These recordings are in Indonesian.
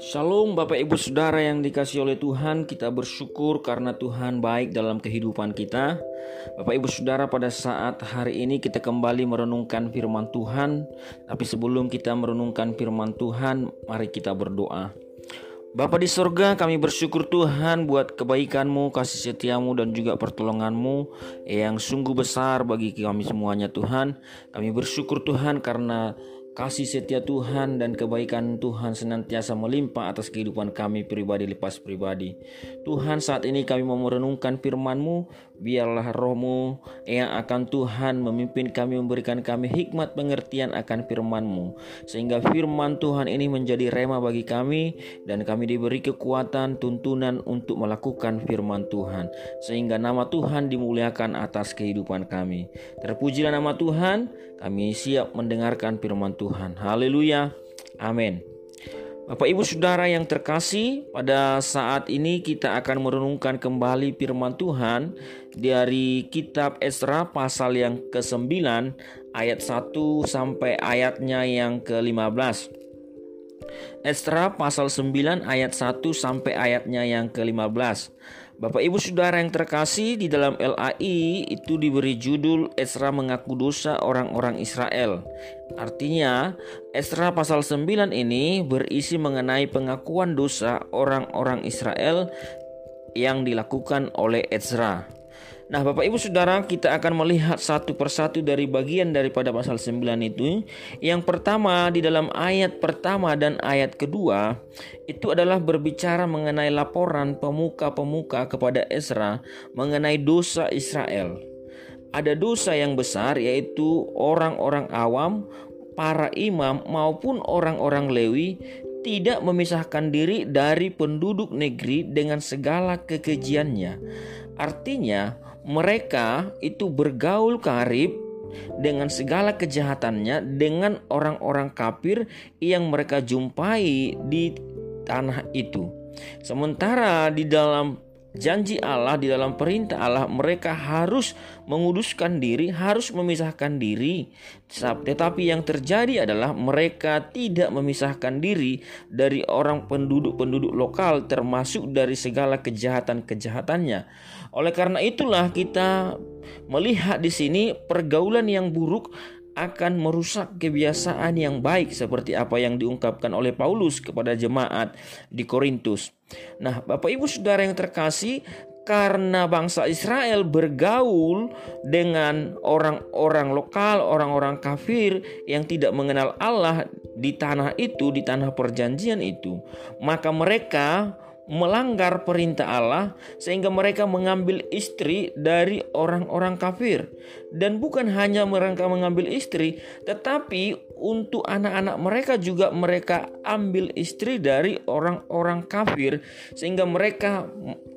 Shalom Bapak Ibu Saudara yang dikasih oleh Tuhan. Kita bersyukur karena Tuhan baik dalam kehidupan kita. Bapak Ibu Saudara pada saat hari ini kita kembali merenungkan firman Tuhan. Tapi sebelum kita merenungkan firman Tuhan Mari kita berdoa Bapa di sorga kami bersyukur Tuhan buat kebaikanmu, kasih setiamu dan juga pertolonganmu yang sungguh besar bagi kami semuanya Tuhan. Kami bersyukur Tuhan karena Kasih setia Tuhan dan kebaikan Tuhan senantiasa melimpah atas kehidupan kami pribadi lepas pribadi. Tuhan saat ini kami mau merenungkan firman-Mu, biarlah rohmu yang akan Tuhan memimpin kami memberikan kami hikmat pengertian akan firman-Mu. Sehingga firman Tuhan ini menjadi rema bagi kami dan kami diberi kekuatan tuntunan untuk melakukan firman Tuhan. Sehingga nama Tuhan dimuliakan atas kehidupan kami. Terpujilah nama Tuhan, kami siap mendengarkan firman Tuhan. Haleluya. Amin. Bapak Ibu Saudara yang terkasih, pada saat ini kita akan merenungkan kembali firman Tuhan dari kitab Esra pasal yang ke-9 ayat 1 sampai ayatnya yang ke-15. Esra pasal 9 ayat 1 sampai ayatnya yang ke-15. Bapak Ibu Saudara yang terkasih di dalam LAI itu diberi judul Esra mengaku dosa orang-orang Israel. Artinya, Esra pasal 9 ini berisi mengenai pengakuan dosa orang-orang Israel yang dilakukan oleh Ezra. Nah, Bapak Ibu Saudara, kita akan melihat satu persatu dari bagian daripada pasal 9 itu. Yang pertama di dalam ayat pertama dan ayat kedua itu adalah berbicara mengenai laporan pemuka-pemuka kepada Ezra mengenai dosa Israel. Ada dosa yang besar yaitu orang-orang awam, para imam maupun orang-orang Lewi tidak memisahkan diri dari penduduk negeri dengan segala kekejiannya. Artinya, mereka itu bergaul karib dengan segala kejahatannya dengan orang-orang kafir yang mereka jumpai di tanah itu. Sementara di dalam janji Allah di dalam perintah Allah mereka harus menguduskan diri, harus memisahkan diri. Tetapi yang terjadi adalah mereka tidak memisahkan diri dari orang penduduk-penduduk lokal termasuk dari segala kejahatan-kejahatannya. Oleh karena itulah kita melihat di sini pergaulan yang buruk akan merusak kebiasaan yang baik seperti apa yang diungkapkan oleh Paulus kepada jemaat di Korintus. Nah, Bapak Ibu Saudara yang terkasih, karena bangsa Israel bergaul dengan orang-orang lokal, orang-orang kafir yang tidak mengenal Allah di tanah itu, di tanah perjanjian itu, maka mereka melanggar perintah Allah sehingga mereka mengambil istri dari orang-orang kafir. Dan bukan hanya mereka mengambil istri tetapi untuk anak-anak mereka juga mereka ambil istri dari orang-orang kafir sehingga mereka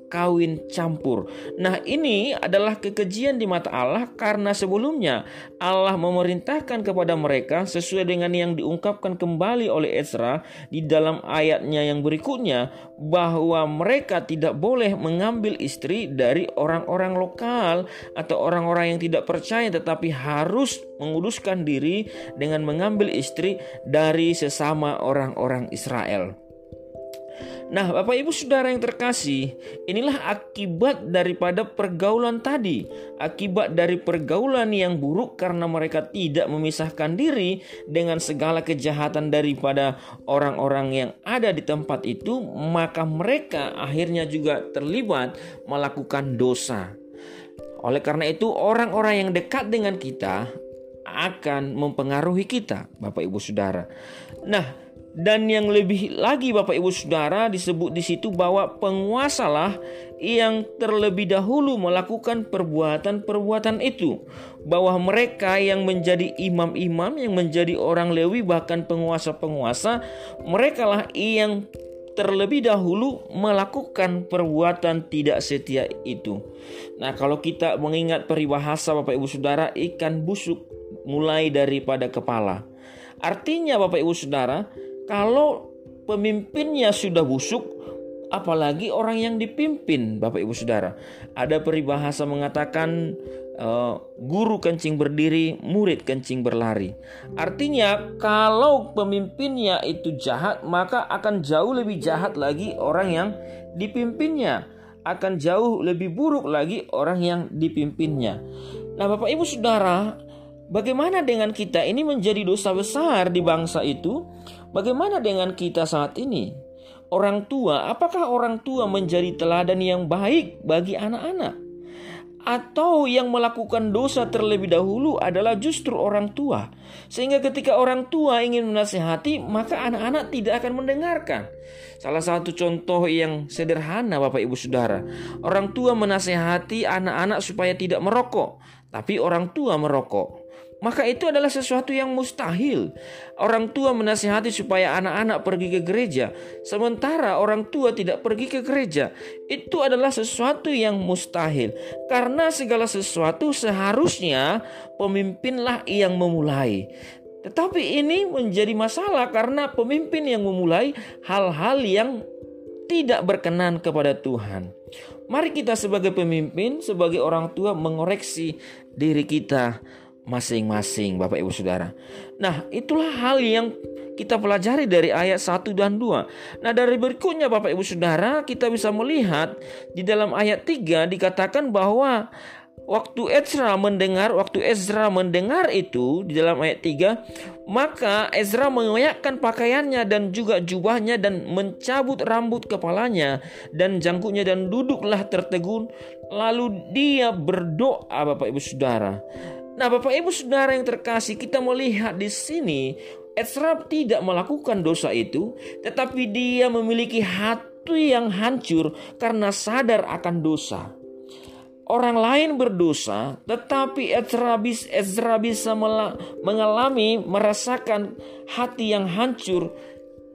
kawin campur. Nah, ini adalah kekejian di mata Allah karena sebelumnya Allah memerintahkan kepada mereka sesuai dengan yang diungkapkan kembali oleh Ezra di dalam ayatnya yang berikutnya bahwa mereka tidak boleh mengambil istri dari orang-orang lokal atau orang-orang yang tidak percaya tetapi harus menguduskan diri dengan mengambil istri dari sesama orang-orang Israel. Nah, Bapak Ibu Saudara yang terkasih, inilah akibat daripada pergaulan tadi. Akibat dari pergaulan yang buruk karena mereka tidak memisahkan diri dengan segala kejahatan daripada orang-orang yang ada di tempat itu, maka mereka akhirnya juga terlibat melakukan dosa. Oleh karena itu, orang-orang yang dekat dengan kita akan mempengaruhi kita, Bapak Ibu Saudara. Nah, dan yang lebih lagi Bapak Ibu Saudara disebut di situ bahwa penguasalah yang terlebih dahulu melakukan perbuatan-perbuatan itu. Bahwa mereka yang menjadi imam-imam, yang menjadi orang Lewi bahkan penguasa-penguasa, merekalah yang terlebih dahulu melakukan perbuatan tidak setia itu. Nah, kalau kita mengingat peribahasa Bapak Ibu Saudara, ikan busuk mulai daripada kepala. Artinya Bapak Ibu Saudara, kalau pemimpinnya sudah busuk, apalagi orang yang dipimpin, Bapak Ibu Saudara. Ada peribahasa mengatakan uh, guru kencing berdiri, murid kencing berlari. Artinya, kalau pemimpinnya itu jahat, maka akan jauh lebih jahat lagi orang yang dipimpinnya. Akan jauh lebih buruk lagi orang yang dipimpinnya. Nah, Bapak Ibu Saudara, bagaimana dengan kita ini menjadi dosa besar di bangsa itu? Bagaimana dengan kita saat ini? Orang tua, apakah orang tua menjadi teladan yang baik bagi anak-anak? atau yang melakukan dosa terlebih dahulu adalah justru orang tua. Sehingga ketika orang tua ingin menasehati, maka anak-anak tidak akan mendengarkan. Salah satu contoh yang sederhana Bapak Ibu Saudara, orang tua menasehati anak-anak supaya tidak merokok, tapi orang tua merokok maka itu adalah sesuatu yang mustahil. Orang tua menasihati supaya anak-anak pergi ke gereja, sementara orang tua tidak pergi ke gereja. Itu adalah sesuatu yang mustahil, karena segala sesuatu seharusnya pemimpinlah yang memulai. Tetapi ini menjadi masalah karena pemimpin yang memulai hal-hal yang tidak berkenan kepada Tuhan. Mari kita sebagai pemimpin, sebagai orang tua mengoreksi diri kita masing-masing Bapak Ibu Saudara. Nah, itulah hal yang kita pelajari dari ayat 1 dan 2. Nah, dari berikutnya Bapak Ibu Saudara, kita bisa melihat di dalam ayat 3 dikatakan bahwa waktu Ezra mendengar, waktu Ezra mendengar itu di dalam ayat 3, maka Ezra mengoyakkan pakaiannya dan juga jubahnya dan mencabut rambut kepalanya dan jangkutnya dan duduklah tertegun. Lalu dia berdoa Bapak Ibu Saudara. Nah, Bapak Ibu Saudara yang terkasih, kita melihat di sini Ezra tidak melakukan dosa itu, tetapi dia memiliki hati yang hancur karena sadar akan dosa. Orang lain berdosa, tetapi Ezra, Ezra bisa mengalami, merasakan hati yang hancur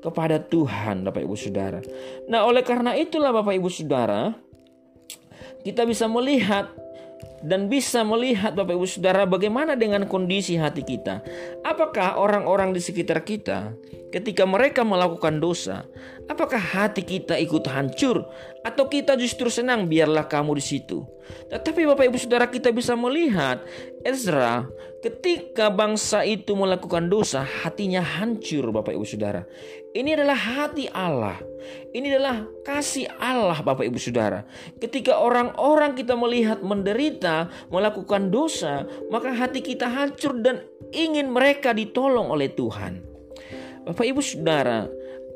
kepada Tuhan, Bapak Ibu Saudara. Nah, oleh karena itulah Bapak Ibu Saudara, kita bisa melihat dan bisa melihat Bapak Ibu Saudara bagaimana dengan kondisi hati kita. Apakah orang-orang di sekitar kita ketika mereka melakukan dosa, apakah hati kita ikut hancur atau kita justru senang biarlah kamu di situ. Tetapi Bapak Ibu Saudara kita bisa melihat Ezra ketika bangsa itu melakukan dosa hatinya hancur Bapak Ibu Saudara. Ini adalah hati Allah. Ini adalah kasih Allah Bapak Ibu Saudara. Ketika orang-orang kita melihat menderita, melakukan dosa, maka hati kita hancur dan ingin mereka ditolong oleh Tuhan. Bapak Ibu Saudara,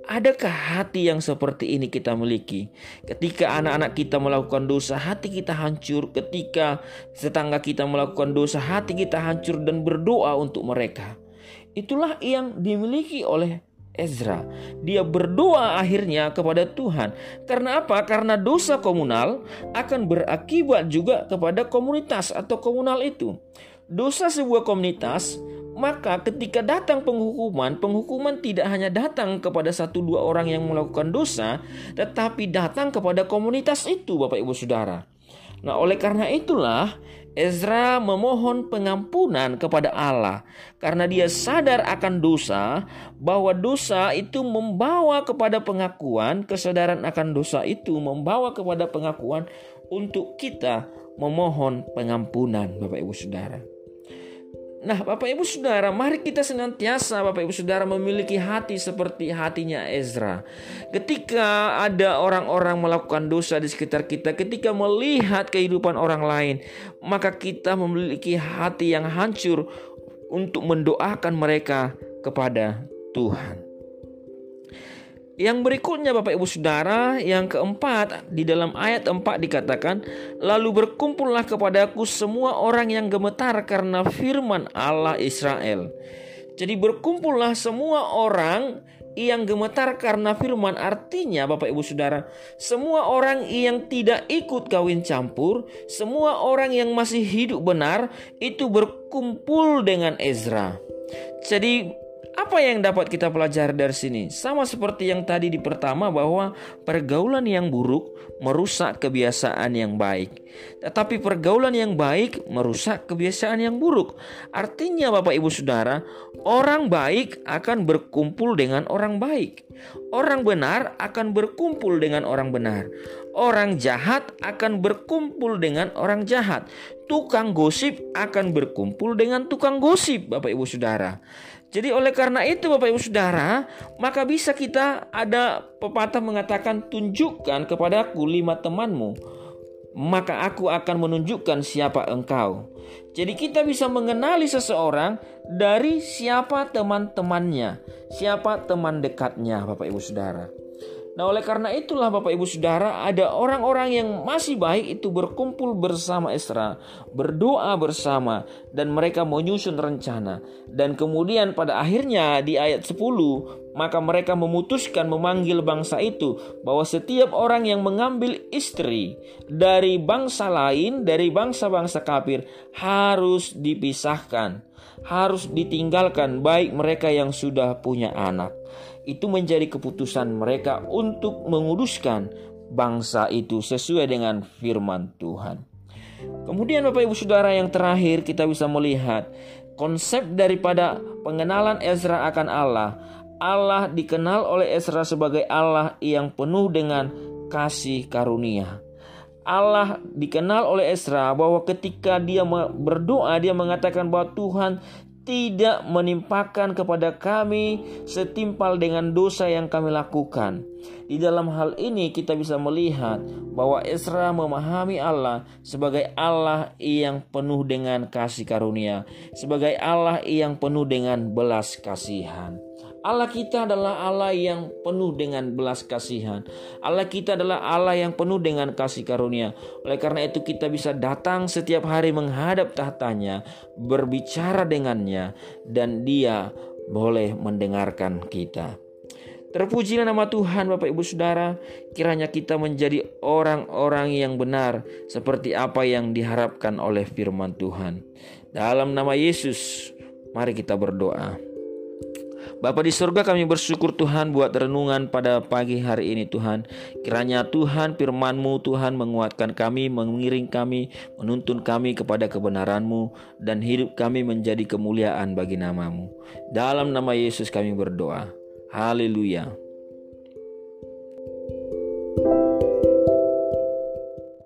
Adakah hati yang seperti ini kita miliki? Ketika anak-anak kita melakukan dosa, hati kita hancur. Ketika tetangga kita melakukan dosa, hati kita hancur dan berdoa untuk mereka. Itulah yang dimiliki oleh Ezra. Dia berdoa akhirnya kepada Tuhan. Karena apa? Karena dosa komunal akan berakibat juga kepada komunitas atau komunal itu. Dosa sebuah komunitas maka ketika datang penghukuman, penghukuman tidak hanya datang kepada satu dua orang yang melakukan dosa, tetapi datang kepada komunitas itu Bapak Ibu Saudara. Nah oleh karena itulah Ezra memohon pengampunan kepada Allah karena dia sadar akan dosa bahwa dosa itu membawa kepada pengakuan kesadaran akan dosa itu membawa kepada pengakuan untuk kita memohon pengampunan Bapak Ibu Saudara. Nah, Bapak Ibu Saudara, mari kita senantiasa Bapak Ibu Saudara memiliki hati seperti hatinya Ezra. Ketika ada orang-orang melakukan dosa di sekitar kita, ketika melihat kehidupan orang lain, maka kita memiliki hati yang hancur untuk mendoakan mereka kepada Tuhan. Yang berikutnya Bapak Ibu Saudara, yang keempat di dalam ayat 4 dikatakan, lalu berkumpullah kepadaku semua orang yang gemetar karena firman Allah Israel. Jadi berkumpullah semua orang yang gemetar karena firman artinya Bapak Ibu Saudara, semua orang yang tidak ikut kawin campur, semua orang yang masih hidup benar itu berkumpul dengan Ezra. Jadi apa yang dapat kita pelajari dari sini? Sama seperti yang tadi di pertama bahwa pergaulan yang buruk merusak kebiasaan yang baik. Tetapi pergaulan yang baik merusak kebiasaan yang buruk. Artinya Bapak Ibu Saudara, orang baik akan berkumpul dengan orang baik. Orang benar akan berkumpul dengan orang benar. orang jahat akan berkumpul dengan orang jahat. Tukang gosip akan berkumpul dengan tukang gosip, Bapak Ibu Saudara. Jadi oleh karena itu Bapak Ibu Saudara, maka bisa kita ada pepatah mengatakan tunjukkan kepadaku lima temanmu, maka aku akan menunjukkan siapa engkau. Jadi kita bisa mengenali seseorang dari siapa teman-temannya, siapa teman dekatnya Bapak Ibu Saudara. Nah, oleh karena itulah Bapak Ibu Saudara, ada orang-orang yang masih baik itu berkumpul bersama Esra, berdoa bersama dan mereka menyusun rencana. Dan kemudian pada akhirnya di ayat 10, maka mereka memutuskan memanggil bangsa itu bahwa setiap orang yang mengambil istri dari bangsa lain, dari bangsa-bangsa kafir harus dipisahkan, harus ditinggalkan baik mereka yang sudah punya anak itu menjadi keputusan mereka untuk menguduskan bangsa itu sesuai dengan firman Tuhan. Kemudian Bapak Ibu Saudara yang terakhir kita bisa melihat konsep daripada pengenalan Ezra akan Allah. Allah dikenal oleh Ezra sebagai Allah yang penuh dengan kasih karunia. Allah dikenal oleh Ezra bahwa ketika dia berdoa dia mengatakan bahwa Tuhan tidak menimpakan kepada kami setimpal dengan dosa yang kami lakukan. Di dalam hal ini kita bisa melihat bahwa Esra memahami Allah sebagai Allah yang penuh dengan kasih karunia, sebagai Allah yang penuh dengan belas kasihan. Allah kita adalah Allah yang penuh dengan belas kasihan. Allah kita adalah Allah yang penuh dengan kasih karunia. Oleh karena itu kita bisa datang setiap hari menghadap tahtanya, berbicara dengannya, dan dia boleh mendengarkan kita. Terpujilah nama Tuhan Bapak Ibu Saudara Kiranya kita menjadi orang-orang yang benar Seperti apa yang diharapkan oleh firman Tuhan Dalam nama Yesus Mari kita berdoa Bapa di surga kami bersyukur Tuhan buat renungan pada pagi hari ini Tuhan. Kiranya Tuhan firman-Mu Tuhan menguatkan kami, mengiring kami, menuntun kami kepada kebenaran-Mu dan hidup kami menjadi kemuliaan bagi namamu. Dalam nama Yesus kami berdoa. Haleluya.